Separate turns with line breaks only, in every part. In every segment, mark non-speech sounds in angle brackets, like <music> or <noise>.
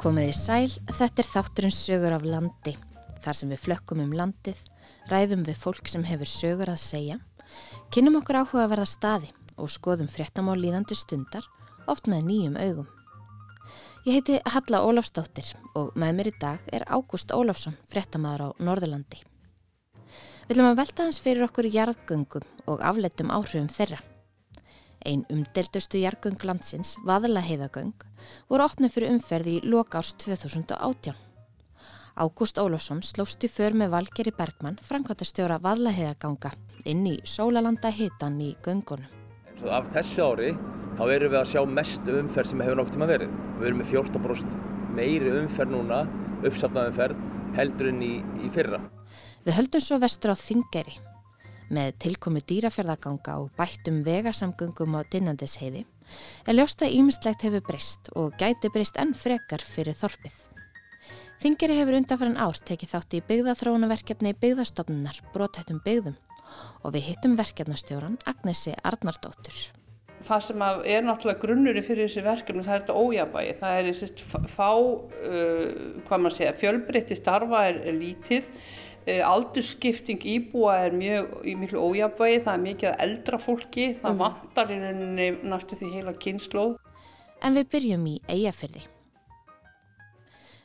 Komiði sæl, þetta er þátturinn sögur af landi. Þar sem við flökkum um landið, ræðum við fólk sem hefur sögur að segja, kynum okkur áhuga að verða staði og skoðum fréttamál líðandi stundar, oft með nýjum augum. Ég heiti Halla Ólafsdóttir og með mér í dag er Ágúst Ólafsson, fréttamaður á Norðurlandi. Við viljum að velta hans fyrir okkur í jarðgöngum og aflettum áhrifum þeirra. Einn umdeltustu jargöng landsins, Vaðalaheiðagöng, voru opnið fyrir umferði í lokárs 2018. Ágúst Ólafsson slóst í för með Valgeri Bergmann, framkvæmtastjóra Vaðalaheiðaganga, inn í sólalanda hitan í göngunum.
Af þessu ári þá erum við að sjá mestu umferð sem hefur nokkur tíma verið. Við erum með 14% meiri umferð núna, uppsafnað umferð, heldur en í, í fyrra.
Við höldum svo vestur á Þingeri með tilkomi dýraferðaganga og bættum vegasamgöngum á dinnandisheiði, er ljósta ímislegt hefur breyst og gæti breyst enn frekar fyrir þorpið. Þingeri hefur undanfæran ár tekið þátt í byggðaþróunaverkefni í byggðastofnunar brotættum byggðum og við hittum verkefnastjóran Agnesi Arnardóttur.
Það sem er náttúrulega grunnuri fyrir þessi verkefni það er þetta ójabægi. Það er þessi fá, uh, hvað maður segja, fjölbreytti starfa er, er lítið aldurskipting íbúa er mjög í miklu ójabægi, það er mikið að eldra fólki, það mm. vantar í rauninni næstu því heila kynnslóð.
En við byrjum í eigafyrði.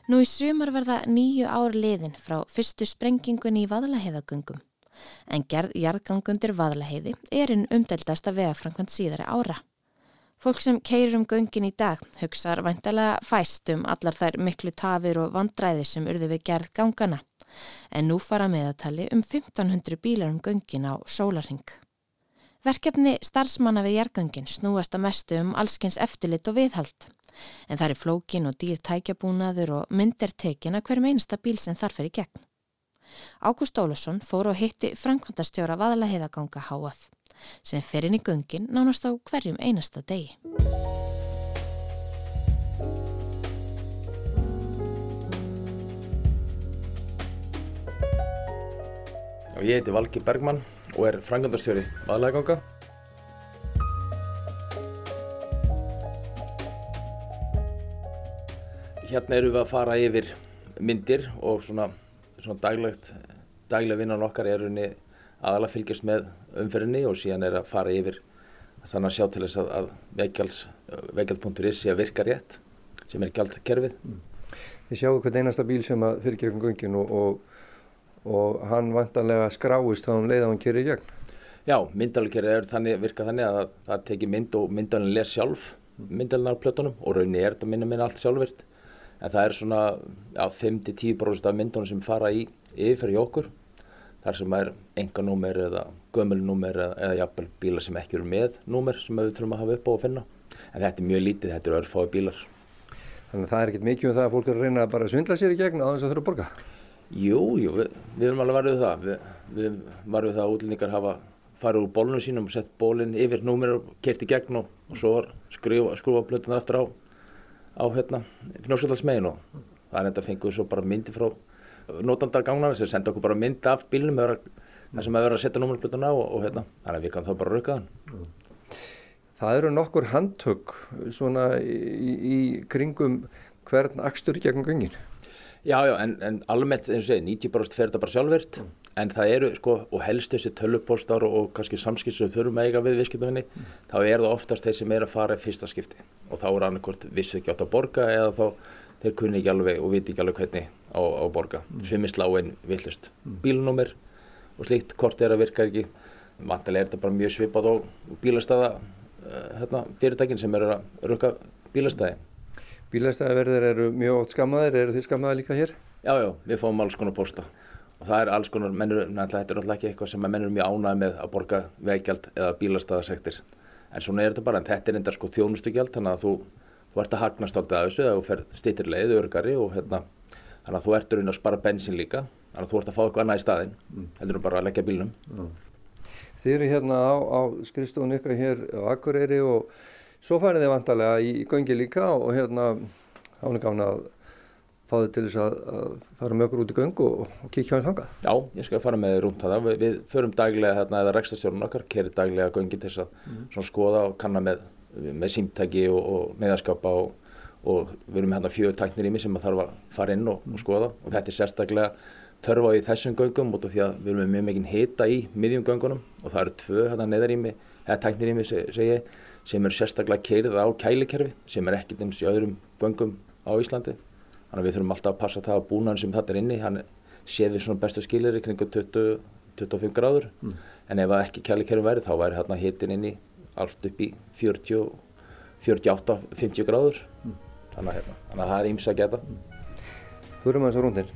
Nú í sumar verða nýju ár liðin frá fyrstu sprengingun í Vaðlaheiðagöngum. En gerð jarðgangundir Vaðlaheiði er einn umdeldasta vegafrankvæmt síðara ára. Fólk sem keirir um göngin í dag hugsaðar vantalega fæst um allar þær miklu tafir og vandræði sem urðu við gerð gangana en nú fara meðatali um 1500 bílar um göngin á sólarhing. Verkefni starfsmanna við jargöngin snúast að mestu um allskins eftirlit og viðhald, en það er flókin og dýr tækjabúnaður og myndertekin að hverjum einasta bíl sem þarf er í gegn. Ágúst Ólusson fór og hitti Frankvandastjóra Vaðalaheiðaganga HF sem fer inn í göngin nánast á hverjum einasta degi.
Já, ég heiti Valgi Bergmann og er frangandastjóri vaðlæganga. Hérna eru við að fara yfir myndir og svona, svona daglegt, daglega vinnan okkar er aðalega fylgjast með umferðinni og síðan er að fara yfir þannig að sjá til þess að, að vegjald.is sé að virka rétt sem er gjaldkerfið. Mm.
Þið sjáu hvern einasta bíl sem fyrir gegnum göngin og, og og hann vantanlega skráist þá um leið að hann kerir í gegn.
Já, myndalkerri er þannig, virka þannig að það tekir mynd og myndalinn les sjálf myndalinn á plötunum og rauninni er þetta minna minna allt sjálfvirt en það er svona 5-10% af myndunum sem fara í yfirferð í okkur þar sem er enganúmer eða gömulnúmer eða, eða jafnvel bílar sem ekki eru með númer sem við þurfum að hafa upp á að finna. En þetta er mjög lítið, þetta eru örfái bílar.
Þannig að það er ekkert mikið um það að fólk eru að reyna að bara svindla sér í gegn á þess að þurfa að borga
Jú, jú, við, við erum alveg varðið það. Við, við varðið það að útlendingar hafa farið úr bólunum sínum og sett bólinn yfir númur og kert í gegn og, og svo skrúfa blötunar eftir á, á hérna, fnjóskjöldalsmegin og það er enda að fengið svo bara myndi frá nótandagangnar sem senda okkur bara mynd af bílunum þar sem að vera að setja númurblötuna á og, og hérna, þannig að við kanum þá bara rauka þann.
Það eru nokkur handtök svona í, í kringum hvern akstur gegn gangin?
Já, já, en, en almennt, eins og segi, 90% fer þetta bara sjálfvirt, mm. en það eru, sko, og helst þessi tölvupostar og, og kannski samskipt sem þurfum að eiga við viðskiptafinni, mm. þá er það oftast þeir sem er að fara í fyrsta skipti og þá er annarkort vissi ekki átt að borga eða þá þeir kunni ekki alveg og viti ekki alveg hvernig á að borga. Mm. Sumisláinn villist mm. bílnúmer og slíkt, kort er að virka ekki. Vantilega er þetta bara mjög svipað á bílastæða uh, hérna, fyrirtækin sem eru að rukka bílastæði.
Bílastæðaverðir eru mjög oft skammaðir, eru þið skammaðir líka hér?
Já, já, við fáum alls konar posta og það er alls konar, mennur, þetta er alltaf ekki eitthvað sem mennur mjög ánæði með að borga vegjald eða bílastæðasektir en svona er þetta bara, en þetta er enda sko þjónustugjald þannig að þú, þú ert að hagnast alltaf að þessu eða þú fer stýttir leið, örgari og hérna, þannig að þú ert að spara bensin líka þannig að þú ert að fá eitthvað annað í staðin mm. heldur bara að leggja bílnum mm.
Þið eru hérna á, á skrifstofunni ykkar hér á Akureyri og Svo farið þið vantarlega í göngi líka og hérna álega gána að fá þið til þess að, að fara með okkur út í göng og, og kíkja hans hanga.
Já, ég skal fara með þið rúnt að það. Við, við förum daglega hérna eða rekstastjórnum okkar, kerir daglega göngi til þess að mm. skoða og kanna með, með símtæki og, og meðaskapa og, og við erum hérna fjögur tæknir í mig sem að þarf að fara inn og, og skoða og þetta er sérstaklega þörf á í þessum göngum út af því að við erum með mjög mikinn hita í miðjum göngunum og það eru tvö hérna neðar í mig, eða tæknir í mig segi ég, sem eru sérstaklega keirið á kælikerfi sem er ekkert eins í öðrum göngum á Íslandi. Þannig að við þurfum alltaf að passa það að búnaðin sem þetta er inni, hann sé við svona bestu skilir í kringu 20-25 gráður mm. en ef ekki kælikerfin væri þá væri hérna hitin inni allt upp í 40, 48-50 gráður. Mm þannig að, hérna, þannig að það er íms að geta.
Förum að þessu rúndin.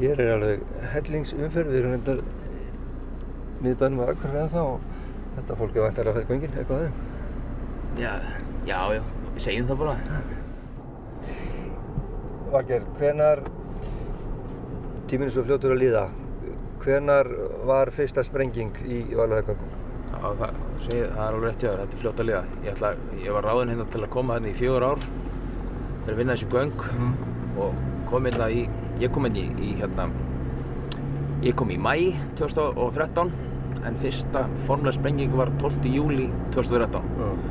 Hér er alveg hellingsumferð, við erum hendar miðbænum að akkur en þá Þetta fólk er vantar að fæða göngin, eitthvað aðeins?
Já, já, já, við segjum það bara.
Valger, hvenar, tíminn er svo fljótur að líða, hvenar var fyrsta sprenging í Valahöggangum?
Já, það, það er alveg rétt jáður, þetta er fljótt að líða. Ég, ætla, ég var ráðinn hérna til að koma hérna í fjögur ár fyrir að vinna þessu göng mm. og kom hérna í, ég kom hérna í, í hérna, ég kom í mæ 2013 en fyrsta formulega sprenging var 12. júli 2013 mm.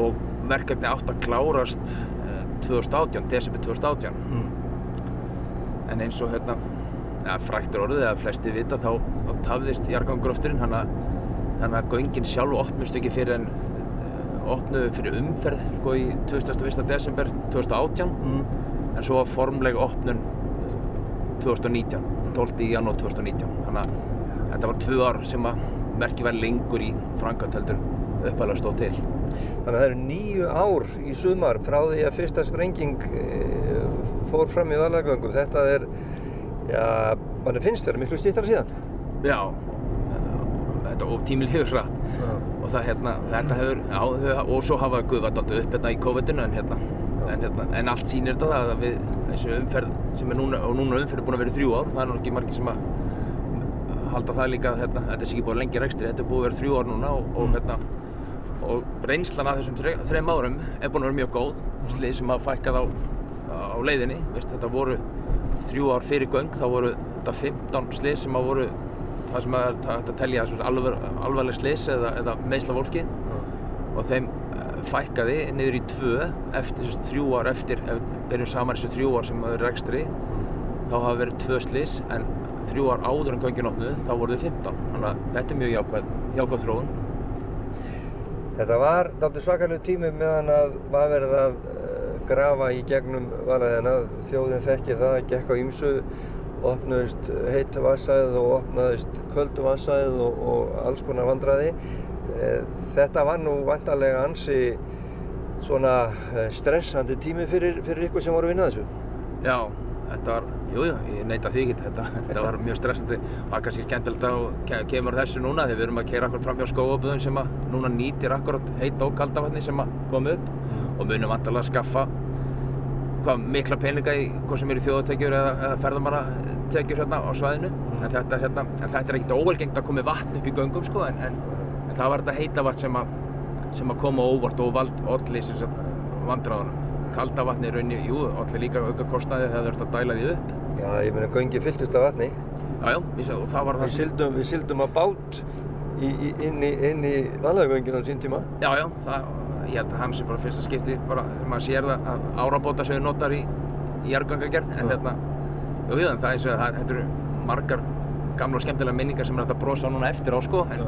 og verkefni átt að klárast eh, 2018, desember 2018 mm. en eins og hérna ja, fræktur orðið eða flesti vita þá, þá tafðist jargangurofturinn þannig að göngin sjálf opnust ekki fyrir en uh, opnuðu fyrir umferð sko í 21. desember 2018 mm. en svo var formlega opnun 2019 12. janúar 2019 þannig að þetta var tvö ár sem að merki verði lengur í frangatöldur uppalega stóð til.
Þannig að það eru nýju ár í sumar frá því að fyrsta sprenging eh, fór fram í valagöngum. Þetta er, já, mann finnst það miklu stýttar síðan.
Já, þetta tímil hefur hratt og það hérna, þetta hefur, já, og svo hafa guðvært alltaf upp hérna í COVID-inu en hérna, en hérna, en allt sýnir þetta að við, þessu umferð sem er núna, og núna umferð er búin að vera þrjú ár, það er náttúrulega ekki margir sem að halda það líka að hérna, þetta sé ekki búið lengi rekstri, þetta er búið að vera þrjú ár núna og, og, hérna, og reynslan af þessum þre, þreim árum er búin að vera mjög góð, slið sem hafa fækkað á, á leiðinni, Vist, þetta voru þrjú ár fyrir göng, þá voru þetta 15 slið sem hafa voru það sem að telja alvar, alvarleg slis eða, eða meðsla fólki mm. og þeim fækkaði niður í tvö eftir þessu þrjú ár eftir, ef við byrjum saman þessu þrjú ár sem hafa verið rekstri þá hafa verið tvö slis en þrjú ár áður en göngin opnuð þá voru þau 15 þannig að þetta er mjög jákvæð, jákvæð þróun.
Þetta var náttúrulega svakalegu tími meðan að var verið að uh, grafa í gegnum valaðina þjóðin þekkir það, það gekk á ímsu opnaðist heitu vassæð og opnaðist köldu vassæð og, og alls konar vandraði þetta var nú vantarlega ansi svona uh, stressandi tími fyrir, fyrir ykkur sem voru að vinna þessu?
Já þetta var, jújú, ég neita því ekki, þetta, þetta var mjög stressandi. Það kannski skemmtilegt að kemur þessu núna þegar við erum að keira akkurat fram hjá skóaböðum sem að núna nýtir akkurat heit og kaldavatni sem að koma upp og munum vantilega að skaffa hvað mikla peninga í hvað sem eru þjóðatekjur eða, eða ferðamannatekjur hérna á svæðinu. En þetta, hérna, en þetta er ekkert óvelgengt að komi vatn upp í göngum sko en, en, en það var þetta heita vatn sem að, sem að koma óvart og vald allir vandráðunum kalda vatni í rauninni, jú, allir líka auka kostnaði þegar þú ert að dæla því upp.
Já, ég meina, göngi fylltist af vatni.
Já, já, og það var það.
Við syldum, við syldum að bát í, í, inn í, í vanlagönginu á sín tíma.
Já, já, það, ég held að hans er bara fyrsta skipti, bara maður sér það að árabóta sem við notar í, jargangagerð, en hérna, en það er og það, þetta eru margar gamla og skemmtilega minningar sem er að brosa núna eftir á, sko, en,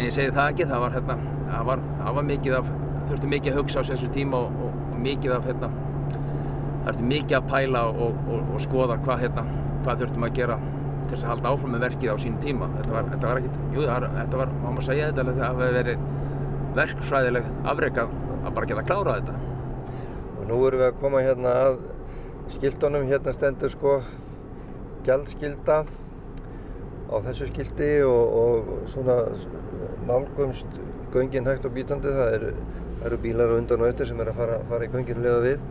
en ég segi það ekki, það var, hérna, það var, það var mikið af, þurfti mikið að hugsa á þessu tíma og, og mikið af hérna, það ertu mikið að pæla og, og, og skoða hvað, hérna, hvað þurftum að gera til þess að halda áfram með verkið á sínum tíma. Þetta var, þetta var ekkert, jú það þetta var, má maður segja þetta, þetta hafi verið verkfræðileg afreikað að bara geta að klára þetta.
Og nú erum við að koma hérna að skildunum, hérna stendur sko gjaldskilda á þessu skildi og, og svona nálgumst göngin hægt og bítandi, það er eru bílar á undan og eftir sem er að fara, fara í gönginu liða við.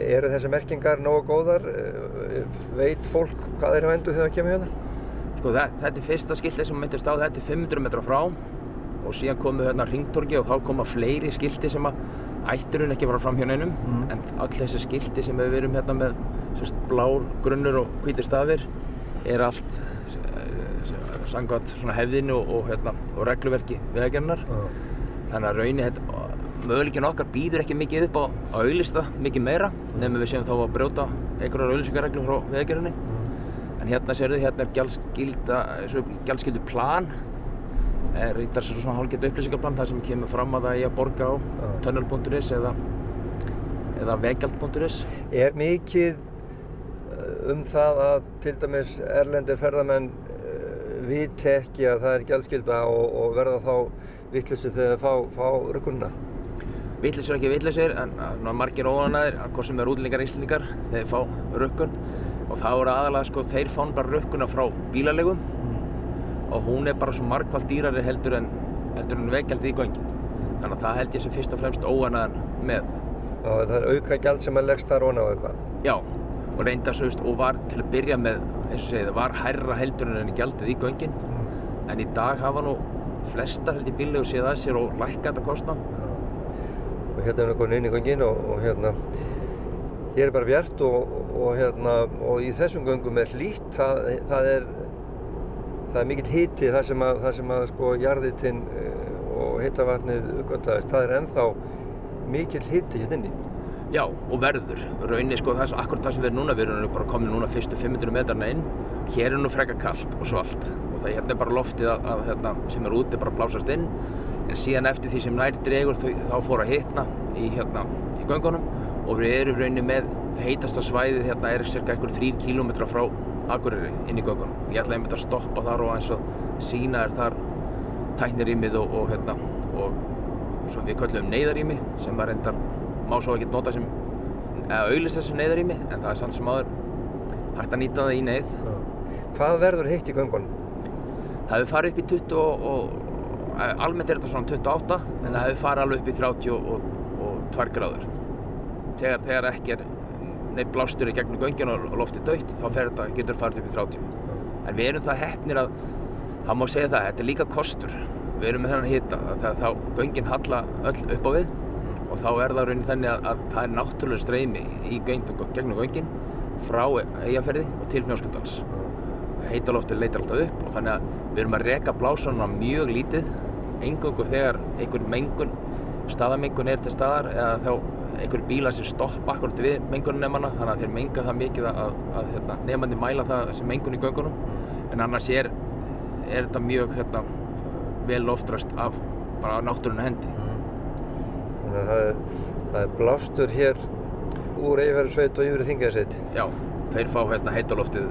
Eru þessi merkingar nógu góðar? Veit fólk hvað þeir hafa endur þegar það kemur hérna?
Sko þetta er fyrsta skiltið sem myndist á, þetta er 500 metra frá og síðan komu hérna ringtorki og þá koma fleiri skildi sem að ætturinn ekki fara fram hjá neinum
Mm.
en all þessi skildi sem við erum hérna með sérst, blár, grunnur og hvítir stafir er allt svona hefðinu og, og, hérna, og regluverki viðagernar þannig að raunni þetta möguleikin okkar býður ekki mikið upp á að auðlista mikið meira nefnum við séum þá að brjóta einhverjar auðlisingarreglum frá viðagerðinni en hérna sérðu, hérna er gjaldskyldu plan. Er reyndar sem svona hálfgeta upplýsingaplan þar sem kemur fram að það eigi að borga á tunnel.is eða, eða vegjald.is
Er mikið uh, um það að til dæmis erlendir ferðamenn uh, viti ekki að það er gjaldskylda og, og verða þá vittlusi þegar fá, fá rökkunna?
Vittlisur ekki vittlisur en uh, margir óanæðir, hvort sem er útlendingar íslendingar þeir fá rökkun. Og þá eru aðalega sko þeir fá bara rökkuna frá bílalegum. Og hún er bara svo margfald dýrari heldur en, heldur en vegjaldið í göngin þannig að það held ég sem fyrst og fremst óanæðan með.
Og það er auka gjald sem að leggst þar ón á eitthvað.
Já, og reynda svo veist, og var til að byrja með, eins og segið, það var hærra heldur en gjaldið í göngin. En í dag hafa nú flestar held í bílegu séð að sér og lækka þetta kostnað.
Og hérna er við komin inn í göngin og, og hérna, hér er bara bjart og, og hérna, og í þessum göngum er hlýtt, það, það er, það er mikill hiti þar sem að, þar sem að sko jarðitinn eh, og hitavatnið uppgöttaðist, það er ennþá mikill hiti hérna inni.
Já, og verður. Raunin, sko, það er akkurat það sem við erum núna, við erum bara komin núna fyrstu 500 metrarna inn. Hér er nú freka kallt og svalt og það hérna er bara loftið að, að hérna, sem er úti bara blásast inn. En síðan eftir því sem nær dregur þau, þá fór að hitna í, hérna, í göngunum og við erum raunin með heitasta svæðið hérna er cirka einhver 3 km frá Akureyri inn í göngunum. Ég ætla einmitt að stoppa þar og eins og sína er þar tæknirýmið og, og, hérna, og svo má svo ekki nota sem eða auðlýsa sem neyðarými en það er samt sem áður hægt að nýta það í neyð.
Hvað verður heitt í göngunum?
það hefur farið upp í 20 og, og eh, almennt er þetta svona 28 en það hefur farið alveg upp í 30 og, og 2 gráður. Þegar, þegar ekki er neitt blástur í gegnum göngin og loftið dögt þá þetta, getur farið upp í 30 en við erum það heppnir að það má segja það, þetta er líka kostur. Við erum með þennan hita að þá göngin halla öll upp á við og þá er það raunin þannig að, að það er náttúrulega streymi í gegnum göngin frá Eyjafærði og til Fnjóskandals heitaloftir leitar alltaf upp og þannig að við erum að reka blásanuna mjög lítið. Engungu þegar einhver mengun staðamengun er til staðar eða þá einhver bílar sem stoppa akkurat við mengunarnemana þannig að þeir menga það mikið að, að, að hérna, nefandi mæla það sem mengun í göngunum. En annars er, er þetta mjög hérna, vel loftrast af bara náttúrunni hendi
Þannig að það er, það er blástur hér úr Eyjafjörðsveit og yfir í Þingæðsveit.
Já, þeir fá hérna heitaloftið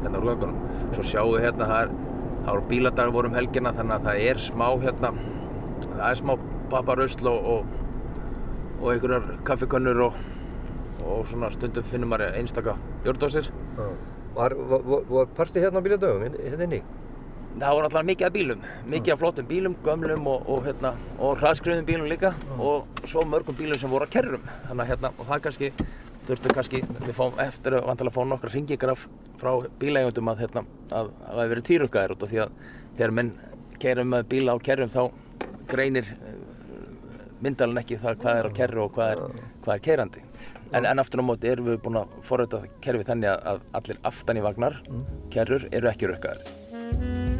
hérna úr göngunum. Svo sjáum við hérna, það er, það voru bíladagar voru um helgina þannig að það er smá hérna, það er smá paparusl og, og, og einhverjar kaffikönnur og, og svona stundum finnum maður einstaka bjórdósir.
Var, var, var, partí hérna á bíladögum, hérna inni?
Það voru alltaf mikið af bílum, mikið af flottum bílum, gömlum og, og, hérna, og hraðskriðum bílum líka og svo mörgum bílum sem voru að kerrum. Þannig að hérna, og það kannski, þurftu kannski, við fáum eftir að vantilega fá nokkra hringingar af frá bílægjandum að, hérna, að að það hefur verið tvíruggaðir út af því að þegar menn kerum með bíla á kerrum þá greinir myndalinn ekki það hvað er á kerru og hvað er, hvað er kerandi. En, en aftur á móti erum við búin að forröta kerfi þannig að, að allir aftan í vagnar, kerrur, eru ekki rukkaðir.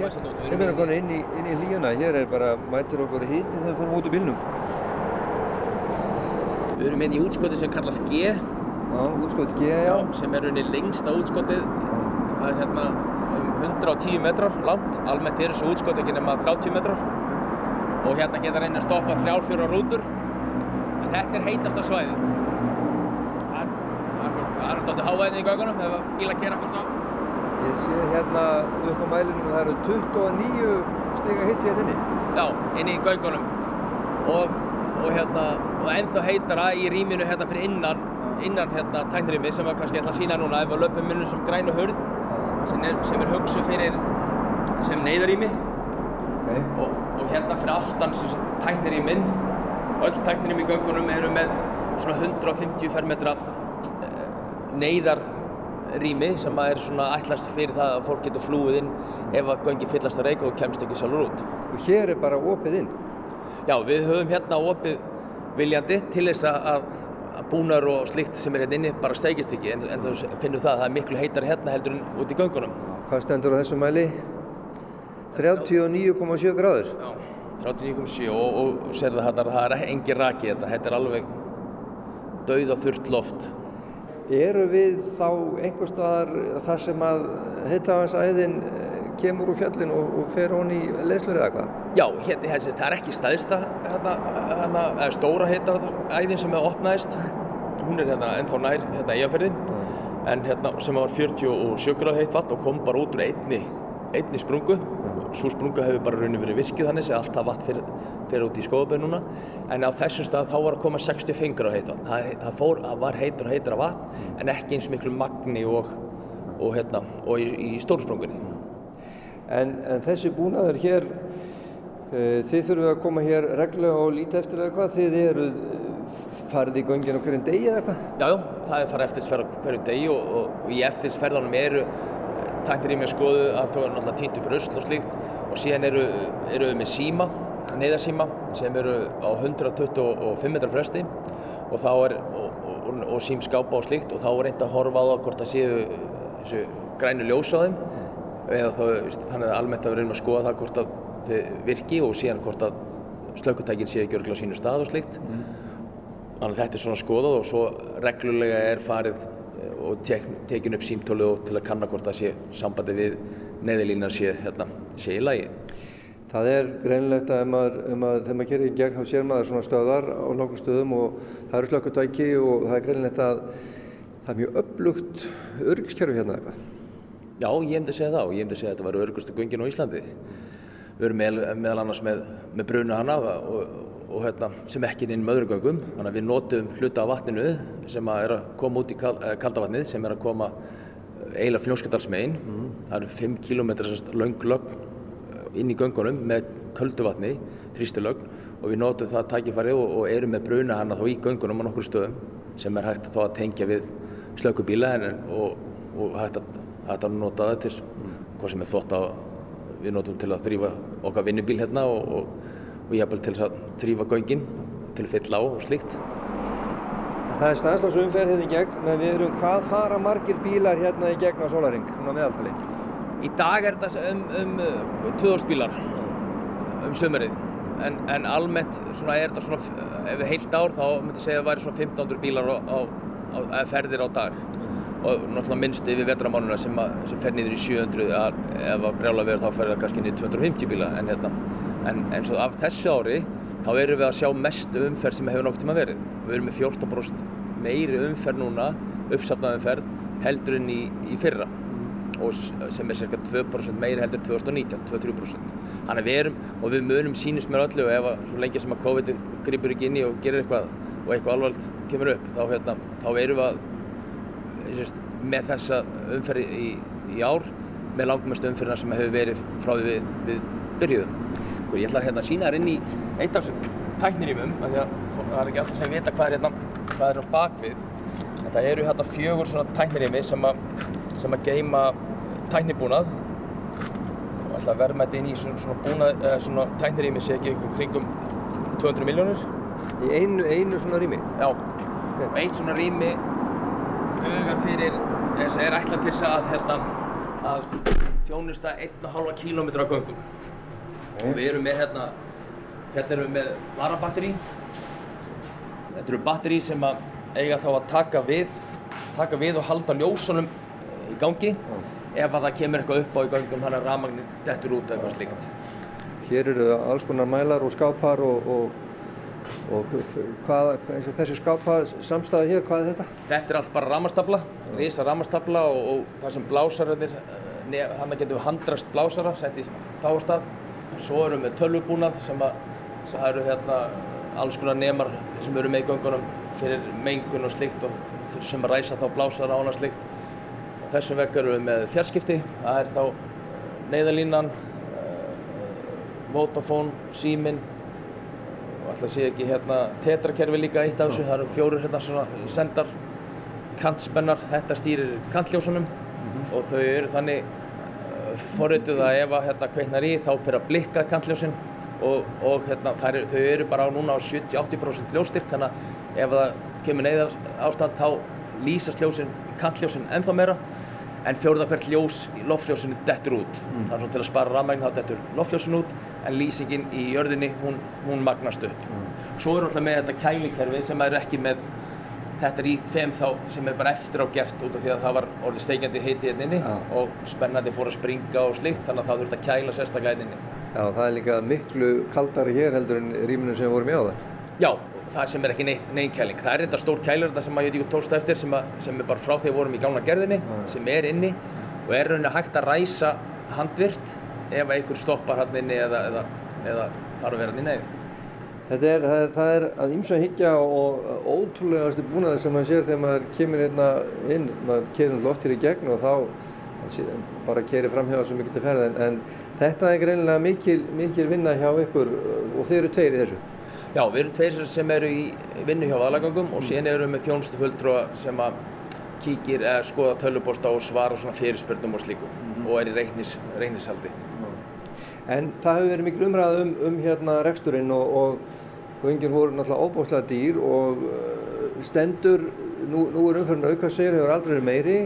Við erum komin inn í, inn í hlíuna, hér er bara mætir okkur hiti þegar við fórum út úr bílnum.
Við erum inn í útskoti sem kallast G,
Já, útskot G, já.
sem er unni lengsta útskotið. Það er hérna um 110 metrar langt, almennt er þessu útskot ekki nema 30 metrar. Og hérna geta reyna að stoppa þrjár fjóra rútur. En þetta er heitasta svæðið. Það er- dálítið hávæðin í gaugunum ef bíla kera hvernig á.
Ég sé hérna upp á mælinum að það eru 29 stiga hitti hérna inni.
Já, inn í gaugunum. Og, og hérna, og ennþá heitara í rýminu hérna fyrir innan, innan hérna tæknirými sem við kannski ætla að sína núna ef við löpum minnum sem grænu hurð sem er, sem er hugsu fyrir sem neyðarými
Okay.
og, og hérna fyrir aftan sem sagt, tæknir í minn og öll tæknir í minn göngunum eru með svona 150 fermetra uh, neyðarrými sem að er svona ætlast fyrir það að fólk getur flúið inn ef að göngi fyllast að reyka og kemst ekki sjálfur út.
Og hér er bara opið inn.
Já, við höfum hérna opið viljandi til þess að, að, að búnar og slikt sem er hérna inni bara steigist ekki en, en þú finnur það að það er miklu heitar hérna heldur en út í göngunum.
Hvað stendur á þessum mæli? 39,7 gráður.
Já, 39,7 og, og, og sér það hérna, það er engin raki þetta, þetta er alveg dauð og þurrt loft.
Eru við þá einhver staðar þar sem að heitavansæðin kemur úr fjallin og, og fer hon í leyslur eða hvað?
Já, hérna, hérna, það er ekki staðista hérna, hérna, stóra heitaræðin sem hefur opnaðist. Hún er hérna ennþá nær hérna í aðferðin en hérna sem var 47 gráð heitt vatn og kom bara út úr einni, einni sprungu. Svo sprunga hefur bara raunin verið virkið þannig sem allt það vatn fyrir, fyrir út í skóðabönnuna en á þessum stað þá var að koma 65 gráð heitt vatn. Það, það, fór, það var heitur og heitur af vatn en ekki eins miklu magni og, og, hérna, og í, í stórsprungunni.
En, en þessi búnaður hér, uh, þið þurfum að koma hér reglulega og líta eftir eða hvað, þið eru farið í göngin á hverjum degi eða hvað?
Já, já, það er farið á hverjum degi og, og, og í eftirsferðanum eru tæknir í mig skoðu að tóra náttúrulega týndu brusl og slíkt og síðan eru, eru við með síma, neyðarsíma sem eru á 125 metrar fresti og þá er, og, og símskápa og slíkt og þá er reynd að horfa á það hvort það séu þessu grænu ljós á þeim eða þá, þannig að almennt að við reynum að skoða það hvort að þau virki og síðan hvort að slökkutækin séu ekki örgulega á sínu stað og slíkt. Mm. Þannig að þetta er svona skoðað og svo reglulega er farið og tek, tekin upp símtólu til að kanna hvort það sé sambandi við neðilínar sé, hérna, sé í lagi.
Það er greinilegt að maður, þegar maður gerir í gegn þá sér maður svona stöðar á nokkur stöðum og það eru slökkutæki og það er greinilegt að það er mjög upplugt örgiskerfi hérna eitthvað.
Já, ég hefndi að segja það og ég hefndi að segja að þetta var örgustu göngin á Íslandi. Við erum með, meðal annars með, með bruna hana og, og hérna, sem ekki er inn með öðru göngum. Þannig að við notum hluta af vatninu sem er að koma út í kal, kaldavatnið sem er að koma eiginlega fljónskjöldalsmegin. Mm. Það eru 5 km lang lögn inn í göngunum með kölduvatni, þrýstilögn og við notum það tækifæri og, og erum með bruna hana þá í göngunum á nokkur stöðum sem er hægt að, að tengja við slökkubíla og, og hægt að hægt að nota það til hvað sem er þótt að við notum til að þrýfa okkar vinnubíl hérna og, og, og jafnvel til að þrýfa göngin til að fylla á og slíkt.
Það er staðslásumferð hérna í gegn, menn við erum hvað fara margir bílar hérna í gegn á Solaring, svona meðaltali?
Í dag er þetta um, um 2000 bílar um sömurið, en, en almennt svona er þetta svona, ef við heilt ár þá myndi ég segja að það væri svona 1500 bílar á, á, á, ferðir á dag og náttúrulega minnst yfir vetramánuna sem, sem fer niður í 700 að, ef að brjála verður þá fer það kannski niður 250 bíla en, hérna, en eins og af þessu ári þá erum við að sjá mest umferð sem hefur nokkur tíma verið. Við erum með 14% meiri umferð núna, uppsafnað umferð heldur en í, í fyrra og sem er cirka 2% meiri heldur 2019, 2-3%. Þannig við erum og við munum sínist mér öllu og ef að svo lengi sem að COVID gripur ekki inn í og gerir eitthvað og eitthvað alvarlegt kemur upp þá, hérna, þá erum við að með þessa umferði í, í ár með langmest umferðina sem hefur verið frá því við, við byrjuðum. Ég ætla hérna að sína þér inn í eitt af þessum tæknirýmum því að það er ekki alltaf sem vita hvað er, hérna, hvað er á bakvið en það eru hérna fjögur svona tæknirými sem að, sem að geima tæknibúnað og ætla að verma þetta inn í svona, svona, búnað, svona tæknirými sé ekki kringum 200 miljónir.
Í einu, einu svona rými?
Já, og eitt svona rými dugar fyrir, er ætlað til þess að, hérna, að þjónusta 1,5 km á göngum. Og við erum með hérna, hérna erum við með varabatteri. Þetta eru batteri sem að eiga þá að taka við, taka við og halda ljósunum í gangi mm. ef að það kemur eitthvað upp á í göngum hann að rafmagnir dettur út eitthvað slíkt.
Hér eru alls konar mælar og skápar og, og Og hvað, eins og þessi skápa samstæði hér, hvað er þetta?
Þetta er allt bara ramastafla, risa ramastafla og, og það sem blásararnir, hann getur við handrast blásara, sett í tástað. Svo erum við tölvubúnað sem að, það eru hérna alls konar nemar sem eru með í göngunum fyrir mengun og slikt og sem að ræsa þá blásara ána slikt. Og þessum vekk eru við með fjarskipti, það er þá neyðalínan, Vodafone, Símin og alltaf sé ekki hérna tetrakerfi líka eitt af þessu, það eru fjórir hérna svona sendar kantspennar, þetta stýrir kantljósunum og þau eru þannig forrituð að ef að hérna kveitnar í þá fyrir að blikka kantljósin og, og hérna er, þau eru bara á núna á 70-80% ljóstyrk þannig að ef það kemur neyðar ástand þá lýsast ljósin, kantljósin ennþá meira en fjórða hvert ljós í loftljósinu dettur út. Mm. Það er svona til að spara rafmægn þá dettur loftljósin út en lýsingin í jörðinni hún, hún magnast upp. Mm. Svo er alltaf með þetta kælikerfi sem er ekki með þetta er í tveim þá sem er bara eftir á gert út af því að það var orðið steikjandi heiti hérna inni ja. og spennandi fór að springa og slikt þannig að það þurfti að kæla sérstaklega hérna inni.
Já, það er líka miklu kaldari hér heldur en rýminu sem við vorum í á það.
Já, það sem er ekki neinn kæling. Það er enda stór kælur þetta sem að ég veit ekki tósta eftir sem, að, sem er bara frá því að vorum í gána gerðinni ja. sem er inni og er rauninni hægt að ræsa handvirt ef einhver stoppar hann inni eða, eða, eða þarf að vera hann í neyð.
Er, það er, það er að ímsa higgja og ótrúlegastu búnaði sem maður sér þegar maður kemur hérna inn, maður oft hér í gegn og þá bara kerir framhjáða svo mikið til ferða en, þetta er greinilega mikil, mikil vinna hjá ykkur og þeir eru tveir í þessu.
Já, við erum tveir sem eru í vinnu hjá aðlagangum og síðan eru við með þjónustu fulltrúa sem að kíkir eða skoða tölubósta og svara svona fyrirspörnum og slíku mm. og er í reiknis, reiknishaldi.
En það hefur verið mikil umræð um, um hérna reksturinn og, og Göngin voru náttúrulega óbúslega dýr og uh, stendur, nú, nú er umferðin auka segir, hefur aldrei verið meiri,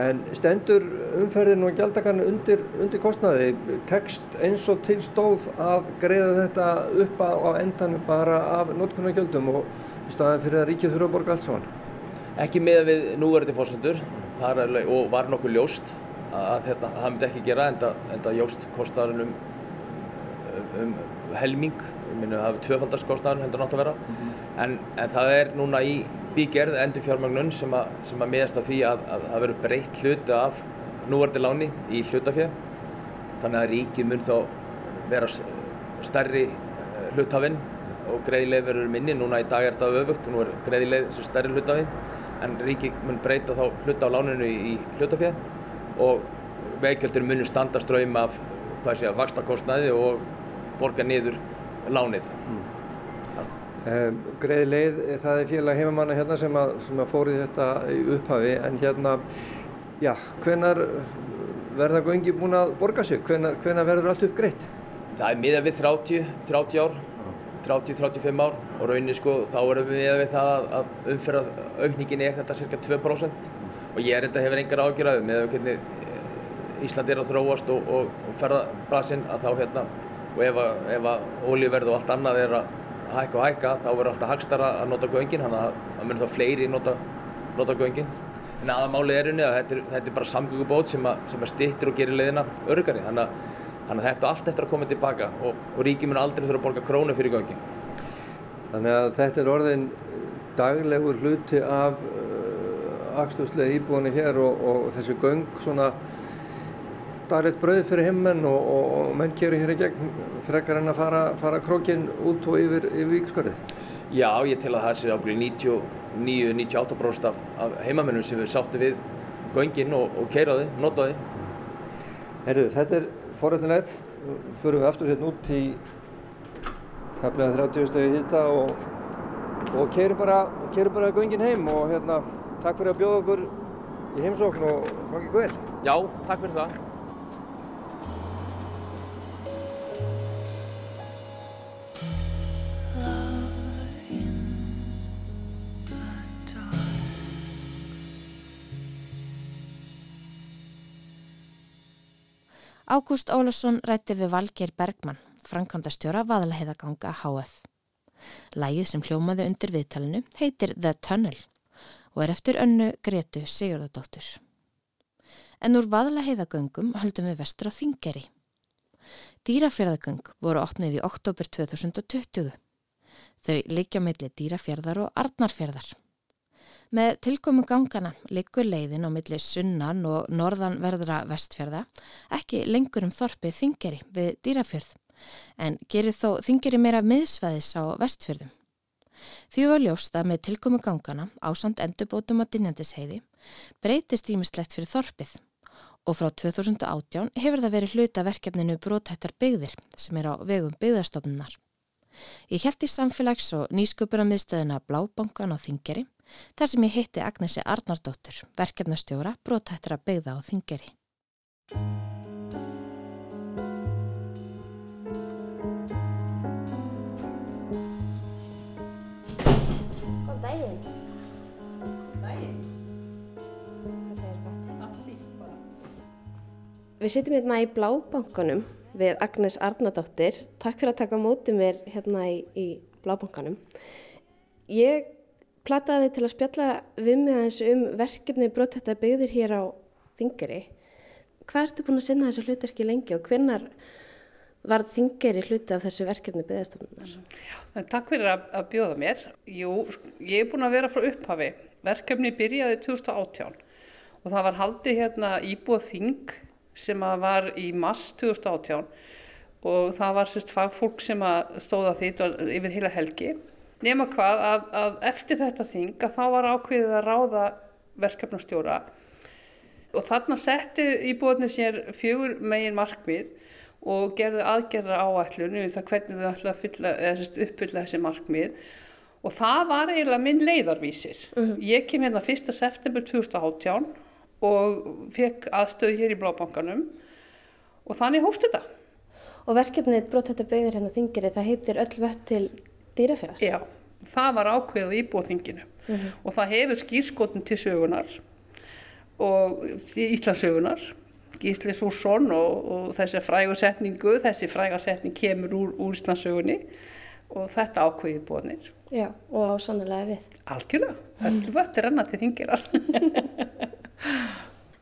en stendur umferðin og gjaldakarnir undir, undir kostnaði, tekst eins og til stóð að greiða þetta upp á, endanum bara af notkunnargjöldum og í staðin fyrir að ríkið þurfa að borga allt saman?
Ekki með við núverði fórsendur og var nokkuð ljóst að þetta, það myndi ekki gera en það jóst kostnaðurinn um, um helming minnu að hafa tvöfaldarskostnaður heldur nátt að vera. Mm -hmm. en, en það er núna í bígerð endur fjármagnun sem sem að miðast að því að það verður breytt hluti af núvarti láni í hlutafjö þannig að ríkið mun þá vera stærri eh, hlutafinn og greiðileg verður minni, núna í dag er þetta öfugt og nú er greiðileg sem stærri hlutafinn. En ríkið mun breyta þá hluta á láninu í hlutafjö og veikjöldur munur standa ströym af hvað sé að vakstakostnaði og borga niður lánið. Mm.
Um, Greið leið, það er félag heimamanna hérna sem að, sem að fóri þetta í upphafi en hérna, já, hvenar verða göngi búin að borga sig? Hvenar, hvenar verður allt upp greitt?
Það er miða við 30, 30 ár, 30-35 ár og rauninni sko þá erum við miða við það að, að umferða aukningin er þetta cirka 2% og ég er þetta hefur engar ágjörðað með hvernig Ísland er að þróast og, og, og ferðabrasinn að þá hérna og ef að, að ólíverð og allt annað er að hækka og hækka þá verður alltaf hagstara að nota göngin þannig að það myndir þá fleiri nota, nota göngin. En aðamálið er unni að þetta er, þetta er bara samgöngubót sem, sem stittir og gerir leiðina örgari þannig að, þannig að þetta allt eftir að koma tilbaka og, og ríkið mun aldrei þurfa að borga krónu fyrir göngin.
Þannig að þetta er orðin daglegur hluti af uh, axtuslega íbúinni hér og, og þessi göng svona daglegt brauð fyrir himmenn og, og, og menn keri hér í gegn frekar en að fara, fara krókin út og yfir, yfir vikskörið?
Já, ég tel að það sé ábyggilega 99-98% af, af heimamennum sem við sáttu við göngin og, og keiraði, notaði.
Herðu, þetta er forrættinlegt. Förum við aftur hérna út í taflega 30 stöði hitta og keirum bara, bara göngin heim og hérna, takk fyrir að bjóða okkur í heimsókn og gangi ykkur vel.
Já, takk fyrir það.
Ágúst Ólason rætti við Valgeir Bergmann, framkvæmdastjóra Vaðalheiðaganga HF. Lægið sem hljómaði undir viðtalinu heitir The Tunnel og er eftir önnu Gretu Sigurðardóttur. En úr Vaðalheiðagöngum höldum við vestur á Þingeri. Dýrafjörðagöng voru opnið í oktober 2020. Þau liggja meðli dýrafjörðar og arnarfjörðar. Með tilkomu gangana liggur leiðin á milli sunnan og norðanverðra vestfjörða ekki lengur um þorpið þingeri við dýrafjörð en gerir þó þingeri meira miðsvæðis á vestfjörðum. Því var ljóst að með tilkomu gangana ásand endurbótum á dynjandisheiði breytist ímislegt fyrir þorpið og frá 2018 hefur það verið hluta verkefninu Brótættar byggðir sem er á vegum byggðarstofnunar. Ég held í samfélags- og nýsköpunarmiðstöðuna Blábankan á Þingeri þar sem ég hitti Agnesi Arnardóttur, verkefnastjóra Brótættara byggða á Þingeri.
Góðan daginn.
Dægin,
Hvað segir gott?
allt líkt bara.
Við sitjum hérna í Blábankanum við Agnes Arnardóttir. Takk fyrir að taka á móti mér hérna í, í Blábankanum. Ég plataði til að spjalla við mig aðeins um verkefni brotthætta byggðir hér á Þingeri. Hvað ertu búin að sinna þessu hlutverki lengi og hvennar var Þingeri hluti af þessu verkefni byggðastofnunar?
Takk fyrir að, að bjóða mér. Jú, ég er búin að vera frá upphafi. Verkefni byrjaði 2018 og það var haldið hérna íbúið þing sem var í mass 2018 og það var sérst fagfólk sem stóða því yfir heila helgi. Nema hvað að, að eftir þetta þing að þá var ákveðið að ráða verkefnastjóra og þarna settu íbúðinni sér fjögur megin markmið og gerðu aðgerða áætlun um það hvernig þau ætla að fylla, eða, sérst, uppfylla þessi markmið og það var eiginlega minn leiðarvísir. Ég kem hérna 1. september 2018 og fekk aðstöðu hér í Blábankanum og þannig hófst þetta.
Og verkefnið brotthætta byggðir hérna á Þingeri það heitir öll vött til dýrafjörðar.
Já, það var ákveðið í íbúðinginu og það hefur skýrskotin til sögunar og Íslandsögunar Gísli Súrsson og, og þessi frægu setningu, þessi fræga setning kemur úr, úr Íslandsögunni og þetta ákveðið búinir.
Já, og á sannlega við.
Algjörlega, öllu vött er annað til þingirar. <laughs>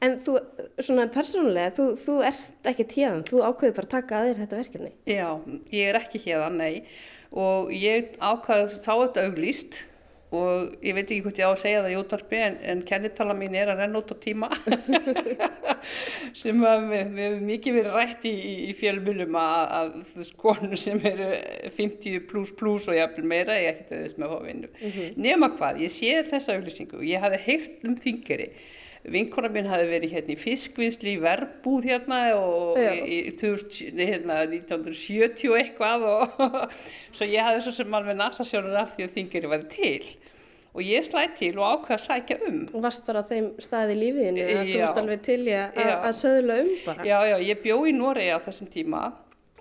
En þú, svona persónulega, þú, þú ert ekki tíðan, þú ákveður bara að taka að þér þetta verkefni.
Já, ég er ekki hérðan, nei. Og ég ákvaði sá þetta auglýst og ég veit ekki hvort ég á að segja það í útvarpi en, en kennitala mín er að renna út á tíma. <laughs> Sem að við, hefum mikið verið rætt í, í, fjölmjölum að, að þú veist konur sem eru 50 pluss pluss og jafnvel meira ég ekkert auðvist með að fá vinnu. Nema hvað, ég sé þessa auglýsingu og ég hafði heyrt um þingari vinkona mín hafi verið hérna í fiskvinnsli í verbúð hérna og í, í 2000, nei, hérna, 1970 og eitthvað og <laughs> svo ég hafði svo sem alveg nasasjónur af því að þingari var til. Og ég slæði til og ákveða að sækja um.
Og varst bara þeim staði lífiðinu að þú varst alveg til í að, söðla um bara.
Já, já, ég bjó í Noregi á þessum tíma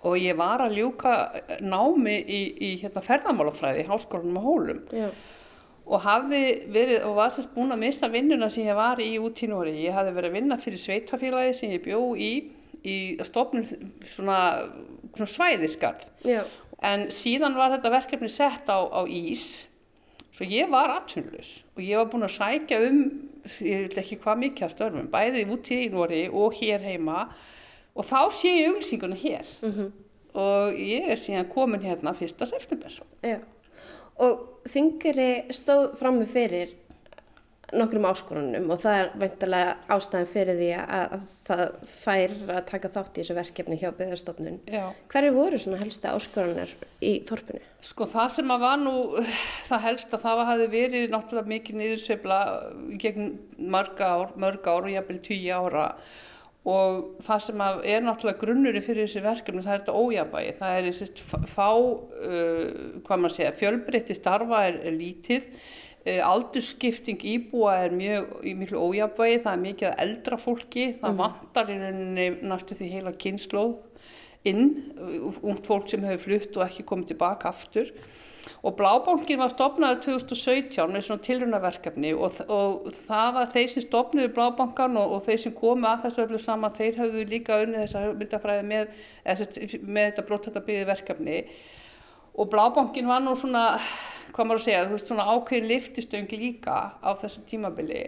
og ég var að ljúka námi í, í hérna, ferðamálafræði í háskólanum á Hólum.
Já.
Og hafði verið og var sérst búin að missa vinnuna sem ég var í út í Noregi. Ég hafði verið að vinna fyrir sveitafélagi sem ég bjó í í stofnun svona, svona svæðiskarð.
Já.
En síðan var þetta verkefni sett á, á ís, svo ég var atvinnlaus og ég var búin að sækja um, ég vil ekki hvað mikið af störfum, bæði úti í Nóri og hér heima og þá sé ég auglýsinguna hér og ég er síðan komin hérna 1. september.
Já. Og þingari stóð frammi fyrir nokkrum áskorunum og það er veintilega ástæðan fyrir því að, að það fær að taka þátt í þessu verkefni hjá byggðarstofnun. Hverju voru svona helstu áskorunar í þorpinu?
Sko það sem að var nú það helst að það hafi verið náttúrulega mikið niðursveifla gegn mörg ár, mörg ár og jafnvel tíu ára og það sem er náttúrulega grunnurinn fyrir þessi verkefni það er þetta ójabægi, það er þessi fá, uh, hvað maður segja, fjölbreytti starfa er, er lítið, uh, aldurskipting íbúa er mjög miklu ójabægi, það er mikið eldra fólki, það vantar í rauninni næstu því heila kynnslóð inn, uh, ungt fólk sem hefur flutt og ekki komið tilbaka aftur og Blábankin var stopnaður 2017 með svona tilrunaverkefni og, og það var þeir sem stopnuðu Blábankan og, og þeir sem komu að þessu öllu saman þeir hafðu líka unnið þessa myndafræði með, með þetta bróttættabíði verkefni. Og Blábankin var nú svona, hvað maður að segja, veist svona ákveðin liftistöng líka á þessu tímabili.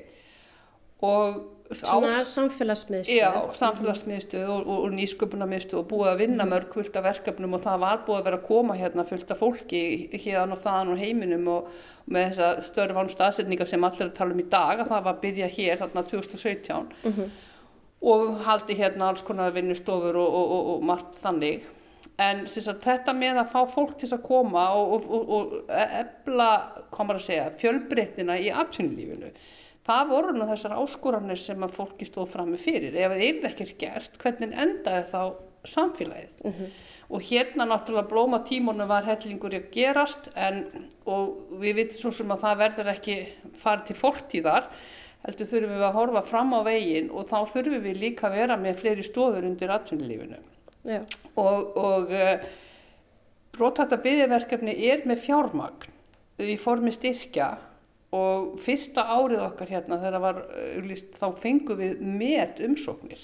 Og
Svona samfélagsmiðstöð.
Já, samfélagsmiðstöð og, og, og nýsköpunarmiðstöð og búið að vinna mörg fullt af verkefnum og það var búið að vera að koma hérna fullt af fólki hérna og þaðan og heiminum og, með þessa störfán staðsetningar sem allir er að tala um í dag að það var að byrja hér þarna 2017 og haldi hérna alls konar vinnustofur og, og, og, og margt þannig. En sagt, þetta með að fá fólk til að koma og, og, og, og efla, maður að segja, fjölbreytnina í atvinnulífinu. Það voru nú þessar áskoranir sem að fólki stóð fram með fyrir. Ef það er ekki gert, hvernig endaði þá samfélagið? Og hérna náttúrulega blóma tímonu var hellingur að gerast en, og við vitum svo sem að það verður ekki farið til fortíðar, heldur þurfum við að horfa fram á veginn og þá þurfum við líka að vera með fleiri stóður undir atvinnulífinu.
Já.
Og, og uh, Rótætta byggjaverkefni er með fjármagn í formi styrkja og fyrsta árið okkar hérna þegar það var auðlýst þá fengum við met umsóknir.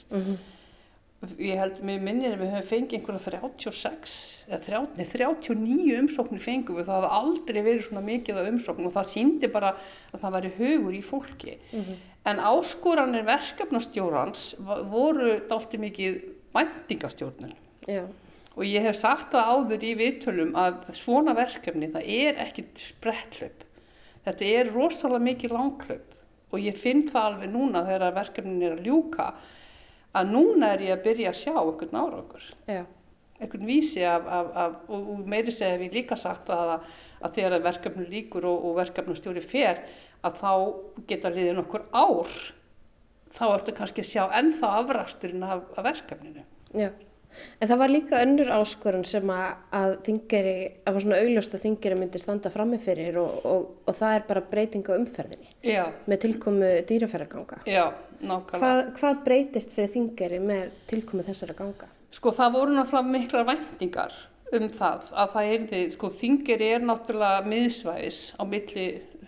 Ég held mér minnir að við höfum fengið einhverja 36 eða 30, nei, 39 umsóknir fengum við. Það hafa aldrei verið svona mikið af umsókn og það síndi bara að það væri hugur í fólki. En áskoranir verkefnastjórans voru dálti mikið væntingastjórnun.
Já.
Og ég hef sagt það áður í viðtölum að svona verkefni, það er ekki spretthlaup. Þetta er rosalega mikið langhlaup og ég finn það alveg núna þegar verkefnin er að ljúka að núna er ég að byrja að sjá einhvern árangur, einhvern vísi af, af, af og, meiri segja ég líka sagt að, að þegar verkefnin líkur og, og verkefnastjóri fer að þá geta liðið nokkur ár þá ertu kannski að sjá ennþá afraksturinn af, af verkefninu.
Já. En það var líka önnur áskorun sem að, að þingeri, að var svona augljóst að þingeri myndi standa frammi fyrir og, og, og það er bara breyting á umferðinni
Já,
með tilkomu dýraferðaganga.
já, nákvæmlega.
Hvað, hvað breytist fyrir þingeri með tilkomu þessara ganga?
Sko það voru náttúrulega miklar væntingar um það að það er sko þingeri er náttúrulega miðsvæðis á milli